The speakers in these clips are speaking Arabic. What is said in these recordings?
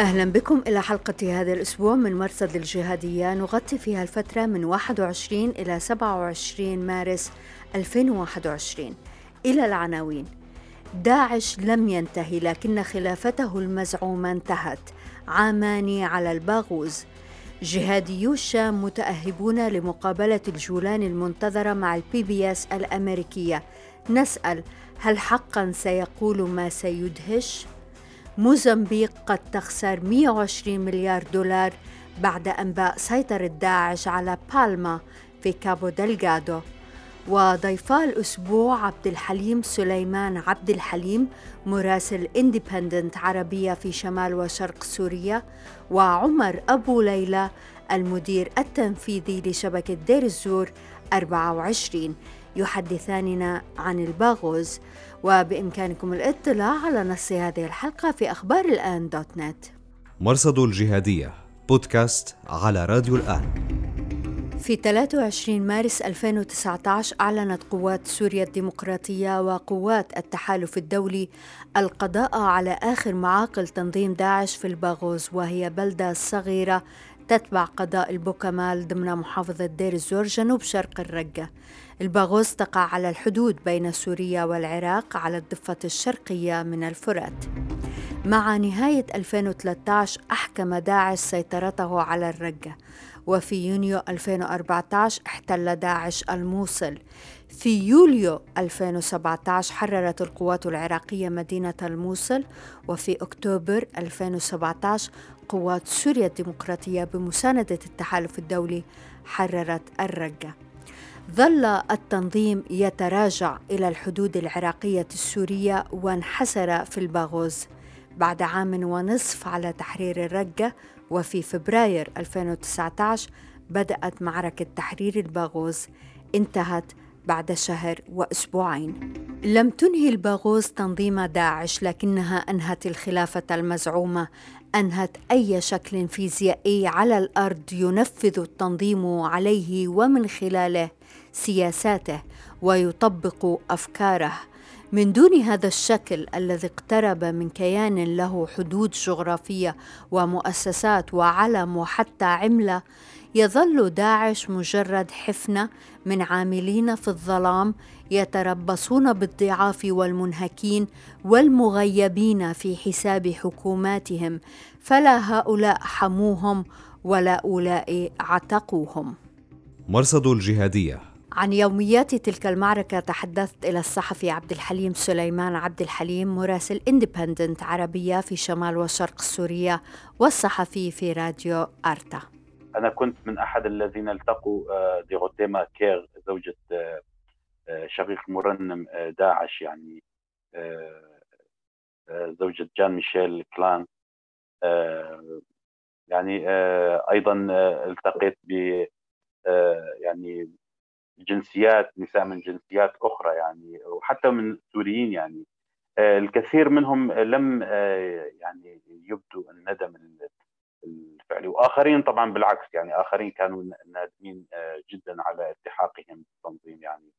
أهلا بكم إلى حلقة هذا الأسبوع من مرصد الجهادية. نغطي فيها الفترة من 21 إلى 27 مارس 2021 إلى العناوين. داعش لم ينتهي لكن خلافته المزعومة انتهت. عامان على الباغوز. جهاديو الشام متأهبون لمقابلة الجولان المنتظرة مع ال PBS الأمريكية. نسأل هل حقا سيقول ما سيدهش؟ موزمبيق قد تخسر 120 مليار دولار بعد أنباء سيطرة داعش على بالما في كابو دلغادو. وضيفا الأسبوع عبد الحليم سليمان عبد الحليم مراسل إندبندنت عربية في شمال وشرق سوريا وعمر أبو ليلى المدير التنفيذي لشبكة دير الزور 24 يحدثاننا عن الباغوز. وبإمكانكم الاطلاع على نص هذه الحلقة في أخبار الآن dot net. مرصد الجهادية بودكاست على راديو الآن. في 23 مارس 2019 أعلنت قوات سوريا الديمقراطية وقوات التحالف الدولي القضاء على آخر معاقل تنظيم داعش في الباغوز وهي بلدة صغيرة تتبع قضاء البوكمال ضمن محافظة دير الزور جنوب شرق الرقة الباغوز تقع على الحدود بين سوريا والعراق على الضفة الشرقية من الفرات. مع نهاية 2013 أحكم داعش سيطرته على الرقة وفي يونيو 2014 احتل داعش الموصل. في يوليو 2017 حررت القوات العراقية مدينة الموصل. وفي أكتوبر 2017 قوات سوريا الديمقراطية بمساندة التحالف الدولي حررت الرقة. ظل التنظيم يتراجع إلى الحدود العراقية السورية وانحسر في الباغوز. بعد عام ونصف على تحرير الرقة وفي فبراير 2019 بدأت معركة تحرير الباغوز. انتهت بعد شهر وأسبوعين. لم تنهي الباغوز تنظيم داعش لكنها أنهت الخلافة المزعومة، أنهت أي شكل فيزيائي على الأرض ينفذ التنظيم عليه ومن خلاله سياساته ويطبق أفكاره. من دون هذا الشكل الذي اقترب من كيان له حدود جغرافية ومؤسسات وعلم وحتى عملة يظل داعش مجرد حفنة من عاملين في الظلام يتربصون بالضعاف والمنهكين والمغيبين في حساب حكوماتهم فلا هؤلاء حموهم ولا أولئك عتقوهم. مرصد الجهادية. عن يوميات تلك المعركة تحدثت إلى الصحفي عبد الحليم سليمان. عبد الحليم مراسل اندبندنت عربية في شمال وشرق سوريا والصحفي في راديو أرتا. أنا كنت من أحد الذين التقوا آه، ديغوتيما كير زوجة آه، آه، شقيق مرنم داعش يعني زوجة جان ميشيل كلان. يعني أيضا التقيت ب يعني جنسيات نساء من جنسيات أخرى يعني وحتى من سوريين يعني. آه، الكثير منهم لم آه، يعني يبدوا الندم الفعلي. وآخرين طبعا بالعكس يعني آخرين كانوا نادمين آه، جدا على التحاقهم بالتنظيم. يعني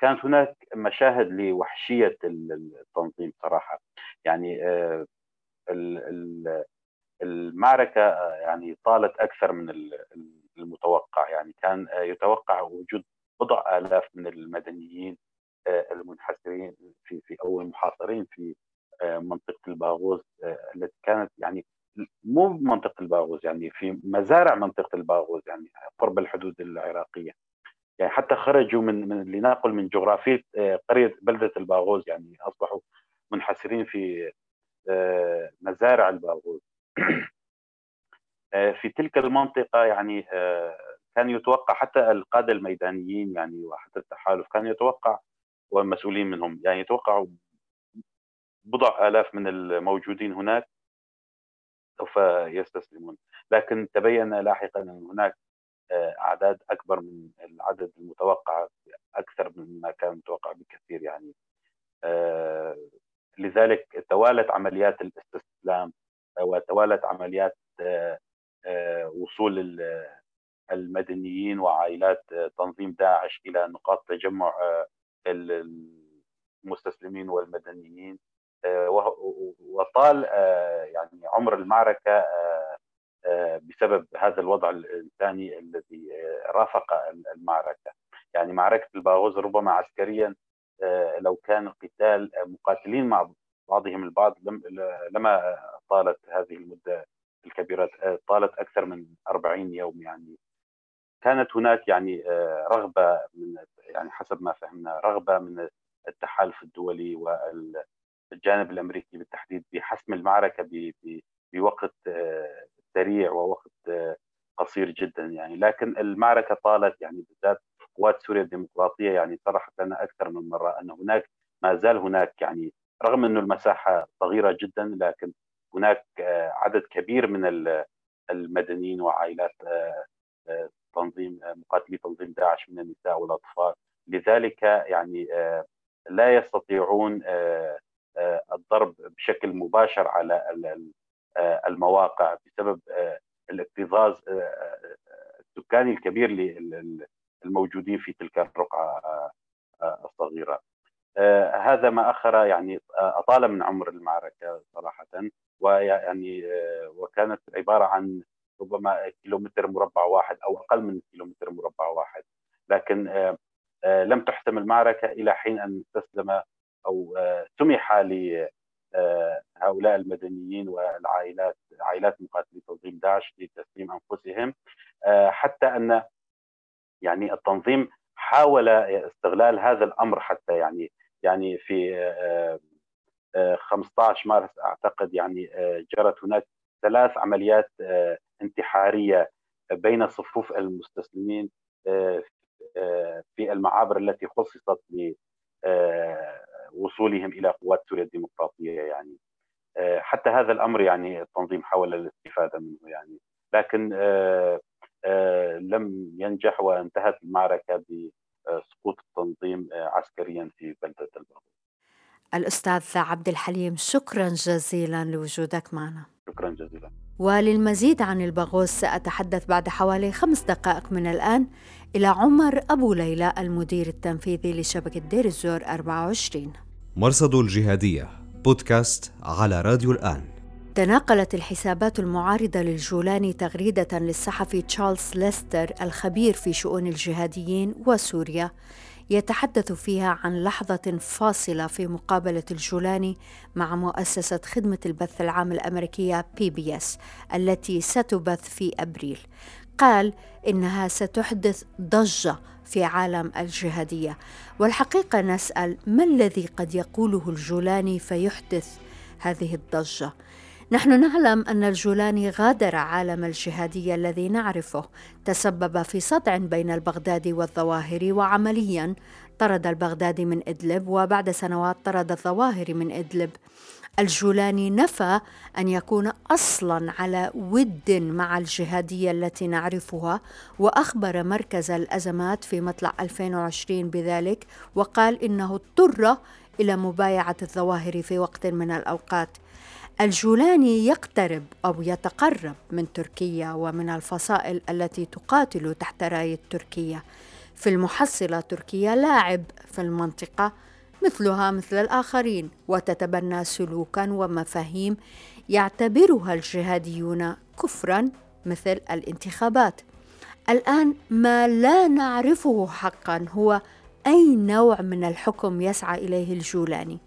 كانت هناك مشاهد لوحشية التنظيم صراحة. يعني المعركة يعني طالت أكثر من المتوقع. يعني كان يتوقع وجود بضع آلاف من المدنيين آه، المنحسرين في في أو المحاصرين في آه، منطقة الباغوز آه، التي كانت يعني مو منطقة الباغوز يعني في مزارع منطقة الباغوز يعني قرب الحدود العراقية. يعني حتى خرجوا من, من لنقل من جغرافية قرية بلدة الباغوز يعني أصبحوا منحسرين في مزارع الباغوز. في تلك المنطقة يعني كان يتوقع حتى القادة الميدانيين يعني وحتى التحالف كان يتوقع والمسؤولين منهم. يعني يتوقعوا بضع آلاف من الموجودين هناك. سوف يستسلمون. لكن تبين لاحقا أن هناك أعداد أكبر من العدد المتوقع أكثر مما كان متوقع بكثير يعني. لذلك توالت عمليات الاستسلام وتوالت عمليات وصول المدنيين وعائلات تنظيم داعش إلى نقاط تجمع المستسلمين والمدنيين. وطال يعني عمر المعركة بسبب هذا الوضع الإنساني الذي رافق المعركة. يعني معركة الباغوز ربما عسكريا لو كان قتال مقاتلين مع بعضهم البعض لما طالت هذه المدة الكبيرة طالت أكثر من 40 يوم يعني. كانت هناك يعني رغبة من يعني حسب ما فهمنا رغبة من التحالف الدولي والجانب الأمريكي بالتحديد بحسم المعركة بوقت سريع ووقت قصير جدا يعني. لكن المعركة طالت يعني بالذات قوات سوريا الديمقراطية يعني صرحت لنا أكثر من مرة أن هناك ما زال هناك يعني رغم أنه المساحة صغيرة جدا لكن هناك عدد كبير من المدنيين وعائلات تنظيم مقاتلي تنظيم داعش من النساء والأطفال. لذلك يعني لا يستطيعون الضرب بشكل مباشر على المواقع بسبب الاكتظاظ السكاني الكبير الموجودين في تلك الرقعة الصغيرة. هذا ما أخر يعني أطال من عمر المعركة صراحة ويعني وكانت عبارة عن ربما كيلومتر مربع واحد أو أقل من كيلومتر مربع واحد لكن لم تحسم المعركة إلى حين أن استسلم أو سمح لهؤلاء المدنيين والعائلات عائلات مقاتلي تنظيم داعش لتسليم أنفسهم حتى أن يعني التنظيم حاول استغلال هذا الأمر حتى يعني يعني في 15 مارس أعتقد يعني جرت هناك ثلاث عمليات انتحارية بين صفوف المستسلمين في المعابر التي خصصت لوصولهم إلى قوات سوريا الديمقراطية يعني. حتى هذا الأمر يعني التنظيم حاول الاستفادة منه يعني. لكن لم ينجح وانتهت المعركة بسقوط التنظيم عسكريا في بلدة الباغوز الأستاذ عبد الحليم شكرا جزيلا لوجودك معنا. شكرا جزيلا. وللمزيد عن الباغوز سأتحدث بعد حوالي خمس دقائق من الآن إلى عمر أبو ليلى المدير التنفيذي لشبكة دير الزور 24 مرصد الجهادية بودكاست على راديو الآن. تناقلت الحسابات المعارضة للجولاني تغريدة للصحفي تشارلز ليستر الخبير في شؤون الجهاديين وسوريا. يتحدث فيها عن لحظة فاصلة في مقابلة الجولاني مع مؤسسة خدمة البث العام الأمريكية PBS التي ستبث في أبريل. قال إنها ستحدث ضجة في عالم الجهادية. والحقيقة نسأل ما الذي قد يقوله الجولاني فيحدث هذه الضجة؟ نحن نعلم أن الجولاني غادر عالم الجهادية الذي نعرفه. تسبب في صدع بين البغدادي والظواهري وعمليا طرد البغدادي من إدلب وبعد سنوات طرد الظواهري من إدلب. الجولاني نفى أن يكون أصلا على ود مع الجهادية التي نعرفها وأخبر مركز الأزمات في مطلع 2020 بذلك وقال إنه اضطر إلى مبايعة الظواهر في وقت من الأوقات. الجولاني يقترب أو يتقرب من تركيا ومن الفصائل التي تقاتل تحت رايه تركيا في المحصلة تركيا لاعب في المنطقة مثلها مثل الآخرين وتتبنى سلوكا ومفاهيم يعتبرها الجهاديون كفرا مثل الانتخابات. الآن ما لا نعرفه حقا هو أي نوع من الحكم يسعى إليه الجولاني.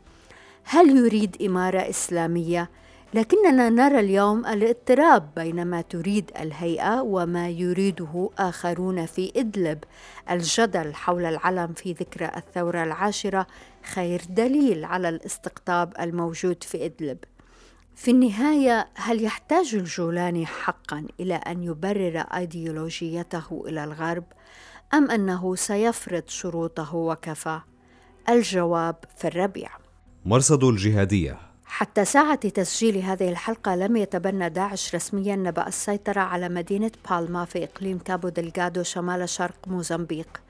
هل يريد إمارة إسلامية؟ لكننا نرى اليوم الاضطراب بين ما تريد الهيئة وما يريده آخرون في إدلب. الجدل حول العلم في ذكرى الثورة العاشرة خير دليل على الاستقطاب الموجود في إدلب. في النهاية هل يحتاج الجولاني حقا إلى أن يبرر أيديولوجيته إلى الغرب أم أنه سيفرض شروطه وكفى؟ الجواب في الربيع. مرصد الجهادية حتى ساعة تسجيل هذه الحلقة لم يتبنى داعش رسميا نبأ السيطرة على مدينة بالما في إقليم كابو دلغادو شمال شرق موزمبيق.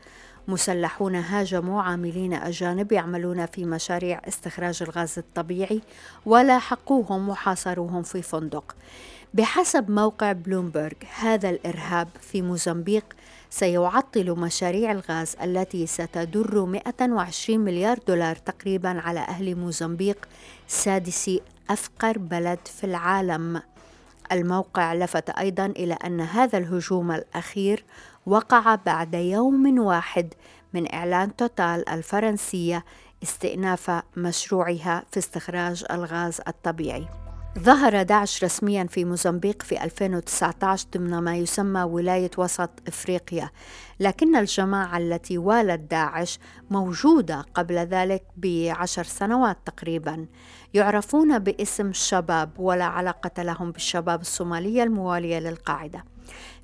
مسلحون هاجموا عاملين أجانب يعملون في مشاريع استخراج الغاز الطبيعي ولاحقوهم وحاصروهم في فندق. بحسب موقع بلومبرغ هذا الإرهاب في موزمبيق سيعطل مشاريع الغاز التي ستدر 120 مليار دولار تقريبا على أهل موزمبيق سادس أفقر بلد في العالم. الموقع لفت أيضا إلى أن هذا الهجوم الأخير وقع بعد يوم واحد من إعلان توتال الفرنسية استئناف مشروعها في استخراج الغاز الطبيعي. ظهر داعش رسميا في موزمبيق في 2019 ضمن ما يسمى ولاية وسط إفريقيا. لكن الجماعة التي والت داعش موجودة قبل ذلك بعشر سنوات تقريبا. يعرفون باسم الشباب ولا علاقة لهم بالشباب الصومالية الموالية للقاعدة.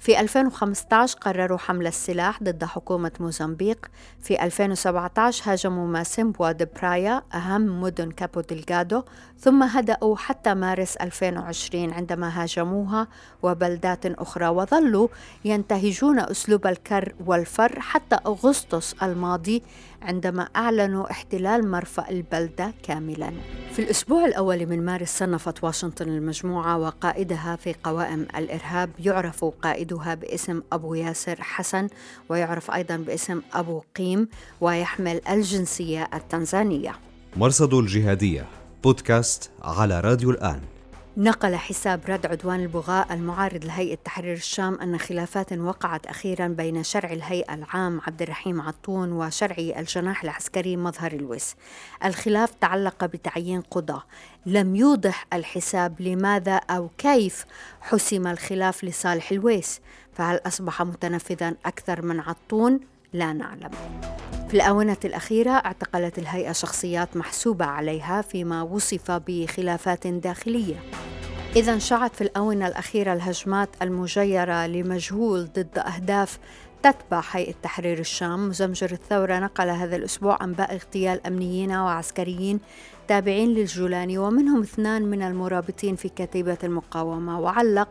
في 2015 قرروا حمل السلاح ضد حكومة موزمبيق. في 2017 هاجموا ماسيمبوا دي برايا أهم مدن كابو دلغادو ثم هدأوا حتى مارس 2020 عندما هاجموها. وبلدات أخرى وظلوا ينتهجون أسلوب الكر والفر حتى أغسطس الماضي عندما أعلنوا احتلال مرفأ البلدة كاملا. في الأسبوع الأول من مارس صنفت واشنطن المجموعة وقائدها في قوائم الإرهاب يعرف قائدها باسم أبو ياسر حسن ويعرف أيضا باسم أبو قيم ويحمل الجنسية التنزانية. مرصد الجهادية بودكاست على راديو الآن. نقل حساب رد عدوان البغاء المعارض لهيئة تحرير الشام أن خلافات وقعت أخيرا بين شرع الهيئة العام عبد الرحيم عطون وشرعي الجناح العسكري مظهر الويس الخلاف تعلق بتعيين قضاة. لم يوضح الحساب لماذا أو كيف حسم الخلاف لصالح الويس فهل أصبح متنفذا أكثر من عطون؟ لا نعلم. في الآونة الأخيرة اعتقلت الهيئة شخصيات محسوبة عليها فيما وصف بخلافات داخلية. إذا شعت في الآونة الأخيرة الهجمات المجيرة لمجهول ضد أهداف تتبع هيئة تحرير الشام. مزمجر الثورة نقل هذا الأسبوع أنباء اغتيال أمنيين وعسكريين تابعين للجولاني ومنهم اثنان من المرابطين في كتيبة المقاومة. وعلق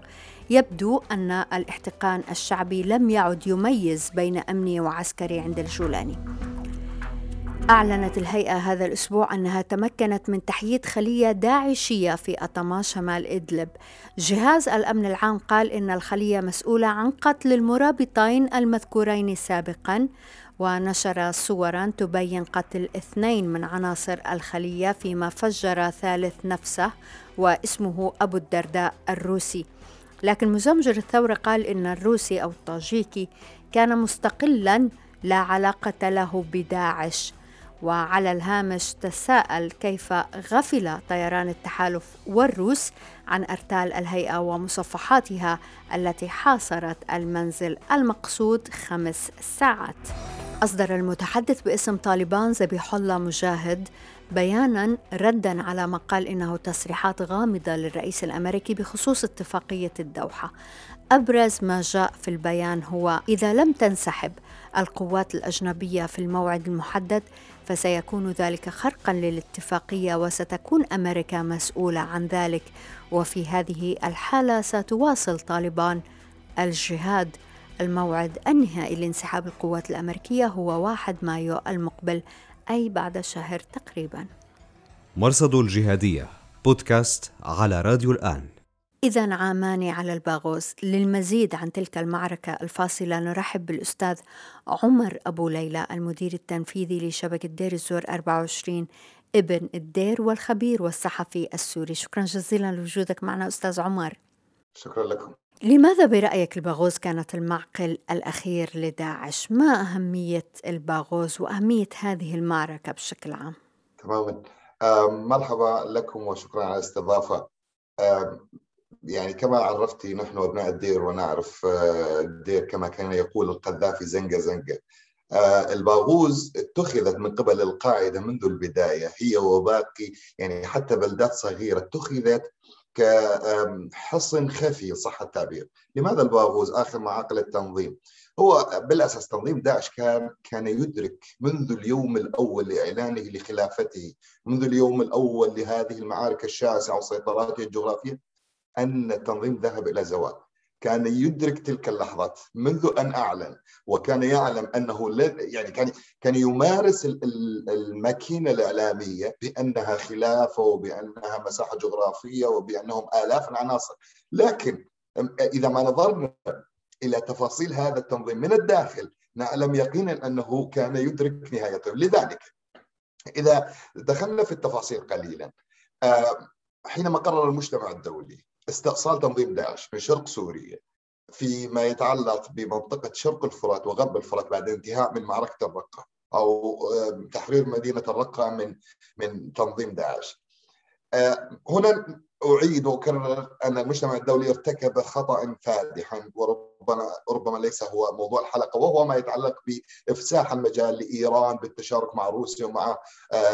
يبدو أن الاحتقان الشعبي لم يعد يميز بين أمني وعسكري عند الجولاني أعلنت الهيئة هذا الأسبوع أنها تمكنت من تحييد خلية داعشية في أطما شمال إدلب. جهاز الأمن العام قال إن الخلية مسؤولة عن قتل المرابطين المذكورين سابقا ونشر صورا تبين قتل اثنين من عناصر الخلية فيما فجر ثالث نفسه واسمه أبو الدرداء الروسي. لكن مزمجر الثورة قال إن الروسي أو الطاجيكي كان مستقلا لا علاقة له بداعش وعلى الهامش تساءل كيف غفل طيران التحالف والروس عن أرتال الهيئة ومصفحاتها التي حاصرت المنزل المقصود خمس ساعات. أصدر المتحدث باسم طالبان ذبيح الله مجاهد بيانا ردا على ما قال إنه تصريحات غامضة للرئيس الأمريكي بخصوص اتفاقية الدوحة. أبرز ما جاء في البيان هو إذا لم تنسحب القوات الأجنبية في الموعد المحدد فسيكون ذلك خرقا للاتفاقية وستكون أمريكا مسؤولة عن ذلك. وفي هذه الحالة ستواصل طالبان الجهاد. الموعد النهائي لانسحاب القوات الأمريكية هو 1 مايو المقبل. أي بعد شهر تقريبا. مرصد الجهادية بودكاست على راديو الآن. إذا عامان على الباغوز للمزيد عن تلك المعركة الفاصلة نرحب بالأستاذ عمر أبو ليلى المدير التنفيذي لشبكة دير الزور 24 ابن الدير والخبير والصحفي السوري. شكرا جزيلا لوجودك معنا أستاذ عمر. شكرا لكم. لماذا برأيك الباغوز كانت المعقل الأخير لداعش؟ ما أهمية الباغوز وأهمية هذه المعركة بشكل عام؟ تماما مرحبا لكم وشكرا على الاستضافة يعني كما عرفتي نحن أبناء الدير ونعرف آه، الدير كما كان يقول القذافي زنقه آه، الباغوز اتخذت من قبل القاعدة منذ البداية هي وباقي يعني حتى بلدات صغيرة اتخذت كحصن خفي صح التعبير. لماذا الباغوز آخر معاقل التنظيم؟ هو بالأساس تنظيم داعش كان كان يدرك منذ اليوم الأول لإعلانه لخلافته منذ اليوم الأول لهذه المعارك الشاسعة وسيطراته الجغرافية أن التنظيم ذهب إلى زوال. كان يدرك تلك اللحظات منذ أن أعلن وكان يعلم أنه يعني كان كان يمارس الماكينة الإعلامية بأنها خلافة وبأنها مساحة جغرافية وبأنهم آلاف العناصر. لكن إذا ما نظرنا إلى تفاصيل هذا التنظيم من الداخل نعلم يقينا أنه كان يدرك نهايته. لذلك إذا دخلنا في التفاصيل قليلا آه، حينما قرر المجتمع الدولي استئصال تنظيم داعش من شرق سوريا فيما يتعلق بمنطقة شرق الفرات وغرب الفرات بعد انتهاء من معركة الرقة أو تحرير مدينة الرقة من من تنظيم داعش. هنا أعيد وأكرر أن المجتمع الدولي ارتكب خطأ فادحا وربما ربما ليس هو موضوع الحلقة وهو ما يتعلق بإفساح المجال لإيران بالتشارك مع روسيا ومع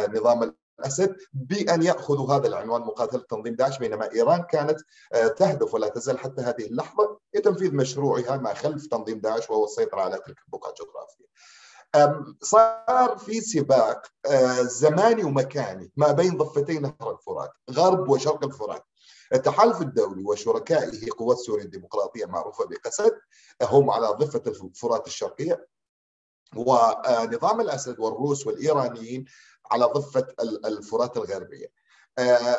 نظام الاسد بأن يأخذوا هذا العنوان مقاتلة تنظيم داعش بينما إيران كانت آه، تهدف ولا تزال حتى هذه اللحظة لتنفيذ مشروعها ما خلف تنظيم داعش وهو السيطرة على تلك البقعة الجغرافية. صار في سباق آه، زماني ومكاني ما بين ضفتي نهر الفرات غرب وشرق الفرات التحالف الدولي وشركائه قوات سوريا الديمقراطية المعروفه بقسد هم على ضفة الفرات الشرقية ونظام الأسد والروس والإيرانيين على ضفة الفرات الغربية. آه،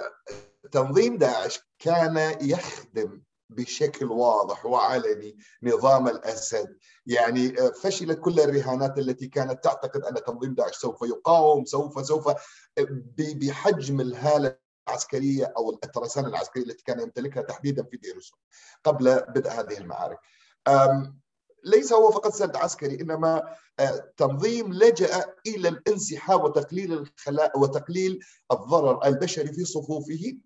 تنظيم داعش كان يخدم بشكل واضح وعلني نظام الأسد يعني آه، فشلت كل الرهانات التي كانت تعتقد أن تنظيم داعش سوف يقاوم سوف سوف آه، بحجم الهالة العسكرية أو الترسانه العسكرية التي كان يمتلكها تحديدا في دير قبل بدء هذه المعارك. ليس هو فقط سد عسكري إنما آه، تنظيم لجأ إلى الانسحاب وتقليل الخلاء وتقليل الضرر البشري في صفوفه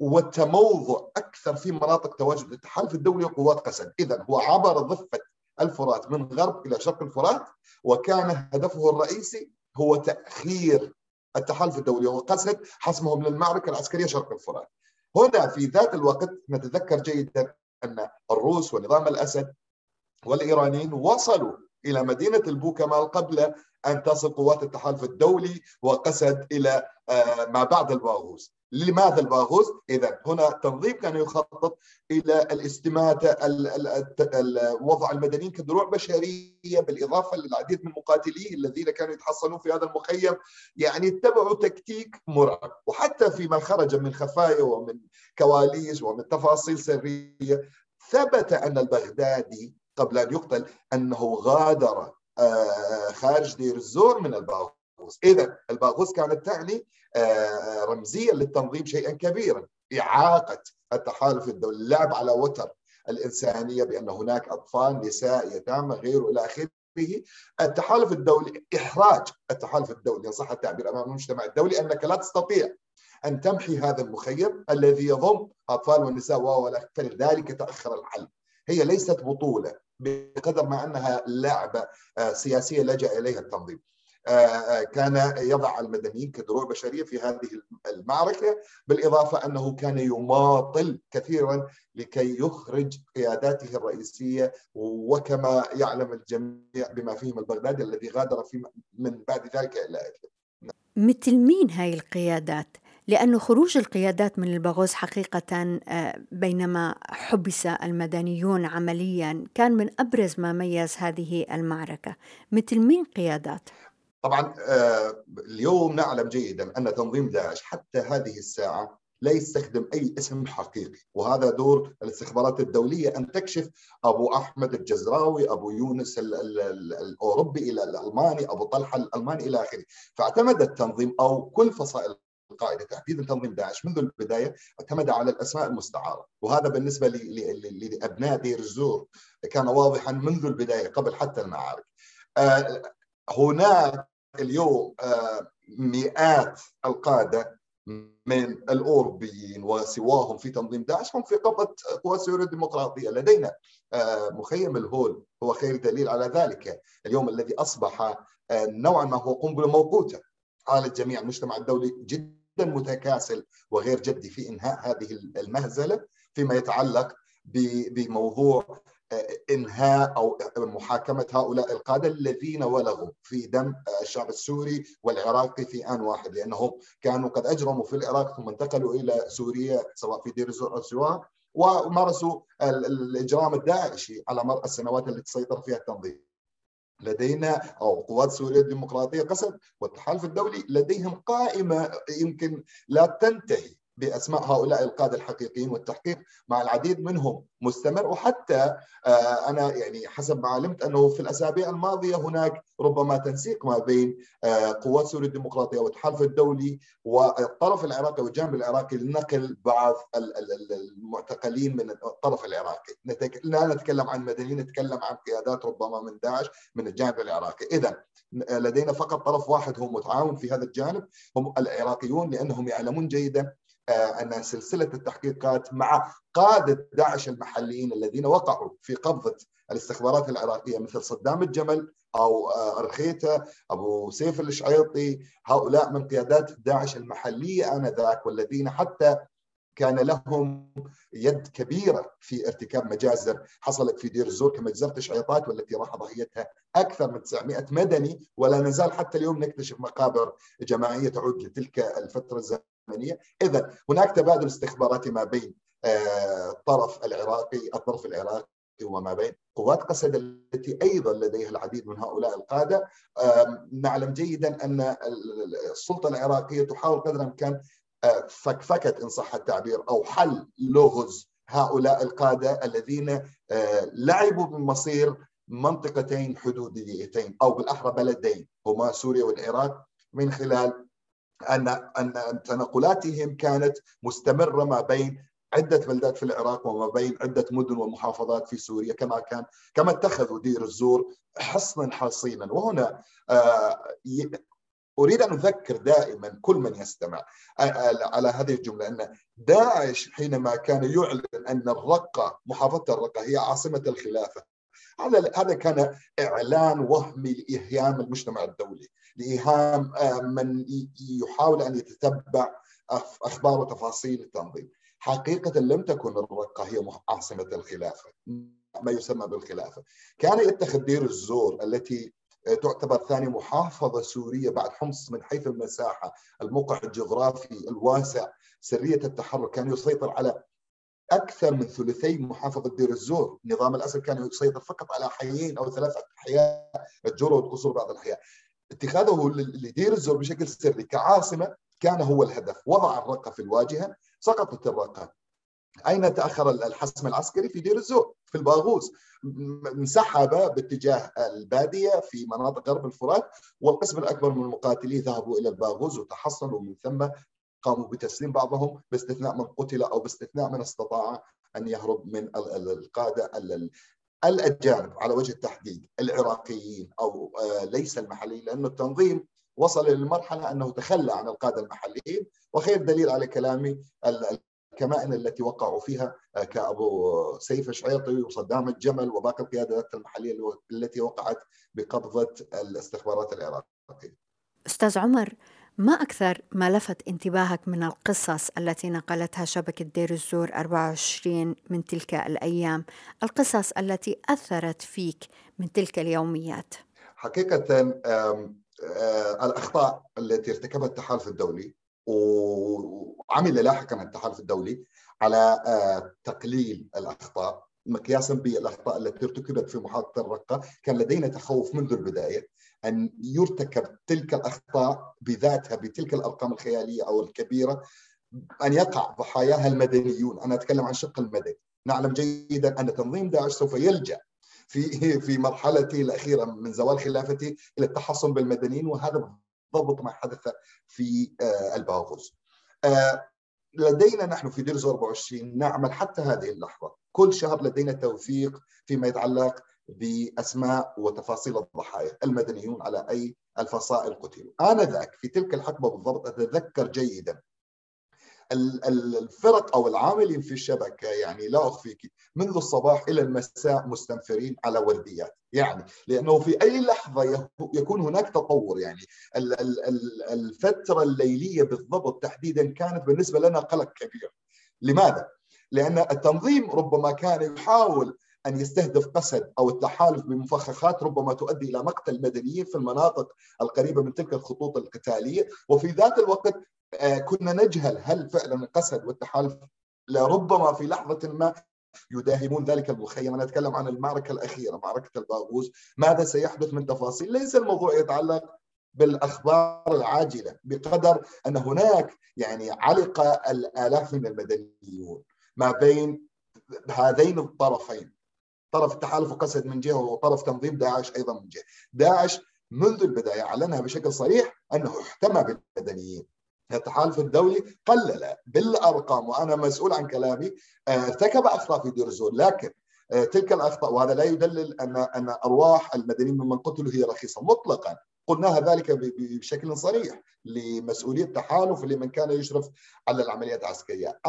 والتموضع أكثر في مناطق تواجد التحالف الدولي وقوات قسد، اذا هو عبر ضفة الفرات من غرب إلى شرق الفرات وكان هدفه الرئيسي هو تأخير التحالف الدولي وقسد حسمهم للمعركه العسكرية شرق الفرات. هنا في ذات الوقت نتذكر جيدا أن الروس ونظام الأسد والإيرانيين وصلوا إلى مدينة البوكمال قبل أن تصل قوات التحالف الدولي وقسد إلى آه، ما بعد الباغوز لماذا الباغوز؟ إذا هنا تنظيم كان يخطط إلى الاستماتة وضع المدنيين كدروع بشرية بالإضافة للعديد من مقاتليه الذين كانوا يتحصنون في هذا المخيم. يعني اتبعوا تكتيك مرعب. وحتى فيما خرج من خفايا ومن كواليس ومن تفاصيل سرية ثبت أن البغدادي قبل أن يقتل أنه غادر آه، خارج دير الزور من الباغوس. إذا الباغوس كانت تعني آه، رمزيا للتنظيم شيئا كبيرا إعاقة التحالف الدولي اللعب على وتر الإنسانية بأن هناك أطفال نساء يتامى غيره إلى آخره. التحالف الدولي إحراج التحالف الدولي إن صح التعبير أمام المجتمع الدولي أنك لا تستطيع أن تمحي هذا المخيم الذي يضم أطفال ونساء فلذلك تأخر الحل هي ليست بطولة بقدر ما أنها لعبة آه، سياسية لجأ إليها التنظيم. آه، آه، كان يضع المدنيين كدروع بشرية في هذه المعركة بالإضافة أنه كان يماطل كثيرا لكي يخرج قياداته الرئيسية وكما يعلم الجميع بما فيهم البغدادي الذي غادر في من بعد ذلك إلى ادلب. مثل مين هاي القيادات؟ لأن خروج القيادات من الباغوز حقيقة آه، بينما حبس المدنيون عمليا كان من أبرز ما ميز هذه المعركة مثل مين قيادات؟ طبعا آه، اليوم نعلم جيدا أن تنظيم داعش حتى هذه الساعة لا يستخدم أي اسم حقيقي وهذا دور الاستخبارات الدولية أن تكشف أبو أحمد الجزراوي أبو يونس الأوروبي إلى الألماني أبو طلحة الألماني إلى آخره فاعتمد التنظيم أو كل فصائل القاعدة تحديدا تنظيم داعش منذ البداية اعتمد على الأسماء المستعارة. وهذا بالنسبة لأبناء دير الزور. كان واضحا منذ البداية قبل حتى المعارك. آه، هناك اليوم آه، مئات القادة من الأوروبيين وسواهم في تنظيم داعش هم في قبضة قوات سوريا الديمقراطية. لدينا آه، مخيم الهول هو خير دليل على ذلك. اليوم الذي أصبح نوعا ما هو قنبلة موقوتة. على الجميع المجتمع الدولي جدا متكاسل وغير جدي في إنهاء هذه المهزلة فيما يتعلق بموضوع إنهاء أو محاكمة هؤلاء القادة الذين ولغوا في دم الشعب السوري والعراقي في آن واحد لأنهم كانوا قد أجرموا في العراق ثم انتقلوا إلى سوريا سواء في دير الزور أو سواء ومارسوا الإجرام الداعشي على مر السنوات التي سيطر فيها التنظيم. لدينا أو قوات سوريا الديمقراطية قسد والتحالف الدولي لديهم قائمة يمكن لا تنتهي. بأسماء هؤلاء القادة الحقيقيين والتحقيق مع العديد منهم مستمر. وحتى آه، أنا يعني حسب ما علمت أنه في الأسابيع الماضية هناك ربما تنسيق ما بين آه، قوات سوريا الديمقراطية والتحالف الدولي والطرف العراقي والجانب العراقي لنقل بعض المعتقلين من الطرف العراقي. لا نتكلم عن مدنيين نتكلم عن قيادات ربما من داعش من الجانب العراقي. اذا لدينا فقط طرف واحد هو متعاون في هذا الجانب هم العراقيون لأنهم يعلمون جيدا آه، أن سلسلة التحقيقات مع قادة داعش المحليين الذين وقعوا في قبضة الاستخبارات العراقية مثل صدام الجمل أو آه، ارخيته أبو سيف الشعيطي هؤلاء من قيادات داعش المحلية آنذاك والذين حتى كان لهم يد كبيرة في ارتكاب مجازر حصلت في دير الزور كمجزره شعيطات والتي راح ضحيتها أكثر من 900 مدني ولا نزال حتى اليوم نكتشف مقابر جماعية تعود لتلك الفترة الزمنية، اذا هناك تبادل استخباراتي ما بين آه، الطرف العراقي الطرف العراقي وما بين قوات قسد التي أيضا لديها العديد من هؤلاء القادة. نعلم جيدا أن السلطة العراقية تحاول قدر الإمكان فكفكت إن صح التعبير أو حل لغز هؤلاء القادة الذين آه، لعبوا بمصير منطقتين حدوديتين أو بالأحرى بلدين هما سوريا والعراق من خلال أن أن تنقلاتهم كانت مستمرة ما بين عدة بلدات في العراق وما بين عدة مدن ومحافظات في سوريا كما كان كما اتخذوا دير الزور حصنا حصينا. وهنا آه، أريد أن أذكر دائما كل من يستمع على هذه الجملة أن داعش حينما كان يعلن أن الرقة محافظة الرقة هي عاصمة الخلافة هذا كان إعلان وهمي لايهام المجتمع الدولي لايهام من يحاول أن يتتبع أخبار وتفاصيل التنظيم. حقيقة لم تكن الرقة هي عاصمة الخلافة ما يسمى بالخلافة. كان يتخذ دير الزور التي تعتبر ثاني محافظة سورية بعد حمص من حيث المساحة الموقع الجغرافي الواسع سرية التحرك كان يسيطر على أكثر من ثلثي محافظة دير الزور. نظام الأسد كان يسيطر فقط على حيين أو ثلاث أحياء الجرود قصور بعض الأحياء اتخاذه لدير الزور بشكل سري كعاصمة كان هو الهدف. وضع الرقة في الواجهة سقطت الرقة. أين تأخر الحسم العسكري في دير الزور؟ في الباغوز انسحب باتجاه البادية في مناطق غرب الفرات والقسم الأكبر من المقاتلين ذهبوا إلى الباغوز وتحصنوا. ومن ثم قاموا بتسليم بعضهم باستثناء من قتل أو باستثناء من استطاع أن يهرب من القادة الأجانب. على وجه التحديد العراقيين أو آه، ليس المحليين لأنه التنظيم وصل للمرحله أنه تخلى عن القادة المحليين. وخير دليل على كلامي الكمائن التي وقعوا فيها آه، كأبو سيف الشعيطي وصدام الجمل وباقي القيادات المحلية التي وقعت بقبضة الاستخبارات العراقية. أستاذ عمر ما أكثر ما لفت انتباهك من القصص التي نقلتها شبكة دير الزور 24 من تلك الأيام؟ القصص التي أثرت فيك من تلك اليوميات. حقيقة آه، الأخطاء التي ارتكبها التحالف الدولي وعمل لاحقا التحالف الدولي على آه، تقليل الأخطاء مقياسا بالأخطاء التي ارتكبت في محافظه الرقة. كان لدينا تخوف منذ البداية أن يرتكب تلك الأخطاء بذاتها بتلك الأرقام الخيالية أو الكبيرة أن يقع ضحاياها المدنيون، أنا أتكلم عن شق المدني، نعلم جيدا أن تنظيم داعش سوف يلجأ في في مرحلته الأخيرة من زوال خلافته إلى التحصن بالمدنيين وهذا ضبط ما حدث في آه، الباغوز آه، لدينا نحن في ديرز 24 نعمل حتى هذه اللحظة. كل شهر لدينا توثيق فيما يتعلق بأسماء وتفاصيل الضحايا المدنيون على أي الفصائل قتلوا آنذاك في تلك الحقبة بالضبط أتذكر جيدا الفرق أو العاملين في الشبكة يعني لا أخفيك منذ الصباح إلى المساء مستنفرين على ورديات يعني لأنه في أي لحظة يكون هناك تطور يعني. الفترة الليلية بالضبط تحديدا كانت بالنسبة لنا قلق كبير. لماذا؟ لأن التنظيم ربما كان يحاول أن يستهدف قسد أو التحالف بمفخخات ربما تؤدي إلى مقتل مدنيين في المناطق القريبة من تلك الخطوط القتالية. وفي ذات الوقت كنا نجهل هل فعلا القسد والتحالف لربما في لحظة ما يداهمون ذلك المخيم أنا أتكلم عن المعركة الأخيرة معركة الباغوز. ماذا سيحدث من تفاصيل؟ ليس الموضوع يتعلق بالأخبار العاجلة بقدر أن هناك يعني علق الآلاف من المدنيون ما بين هذين الطرفين. طرف التحالف وقسد من جهة وطرف تنظيم داعش أيضا من جهة. داعش منذ البداية اعلنها بشكل صريح أنه احتمى بالمدنيين. التحالف الدولي قلل بالأرقام وأنا مسؤول عن كلامي آه، ارتكب أخطاء في دير الزور لكن آه، تلك الأخطاء وهذا لا يدلل أن أن أرواح المدنيين ممن قتلوا هي رخيصة مطلقا. قلناها ذلك بشكل صريح لمسؤولية التحالف لمن كان يشرف على العمليات العسكرية.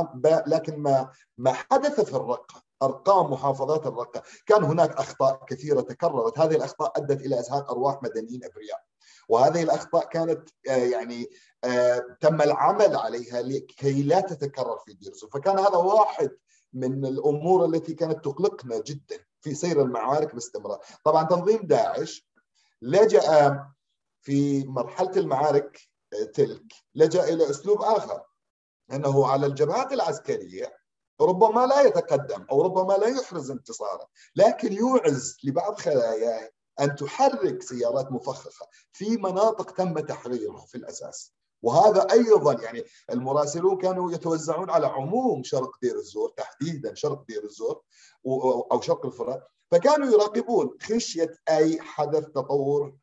لكن ما ما حدث في الرقة أرقام محافظات الرقة كان هناك أخطاء كثيرة تكررت. هذه الأخطاء أدت إلى إزهاق أرواح مدنيين أبرياء. وهذه الأخطاء كانت آه، يعني تم العمل عليها لكي لا تتكرر في ديرزو فكان هذا واحد من الأمور التي كانت تقلقنا جدا في سير المعارك باستمرار. طبعا تنظيم داعش لجأ في مرحلة المعارك آه، تلك لجأ إلى أسلوب آخر أنه على الجبهات العسكرية ربما لا يتقدم أو ربما لا يحرز انتصارا لكن يوعز لبعض خلاياه أن تحرك سيارات مفخخة في مناطق تم تحريرها في الأساس. وهذا أيضا يعني المراسلون كانوا يتوزعون على عموم شرق دير الزور تحديدا شرق دير الزور أو شرق الفرات فكانوا يراقبون خشية أي حدث تطور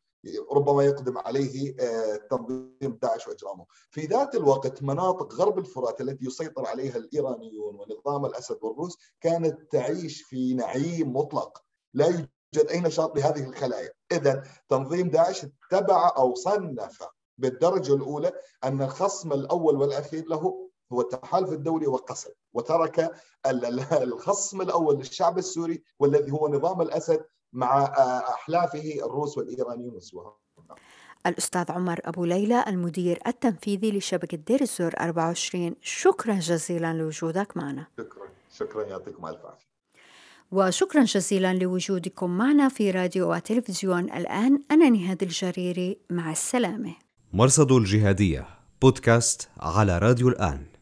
ربما يقدم عليه آه، تنظيم داعش وإجرامه. في ذات الوقت مناطق غرب الفرات التي يسيطر عليها الإيرانيون ونظام الأسد والروس كانت تعيش في نعيم مطلق، لا يوجد أي نشاط لهذه الخلايا، اذا تنظيم داعش اتبع أو صنف بالدرجة الأولى أن الخصم الأول والأخير له هو التحالف الدولي وقسد وترك الخصم الأول للشعب السوري والذي هو نظام الأسد مع أحلافه الروس والإيرانيون وسواهم. الأستاذ عمر أبو ليلى المدير التنفيذي لشبكة دير الزور 24 شكرا جزيلا لوجودك معنا. شكرا شكرا يعطيكم ألف عافية. وشكرا جزيلا لوجودكم معنا في راديو وتلفزيون الآن. أنا نهاد الجريري مع السلامة. مرصد الجهادية بودكاست على راديو الآن.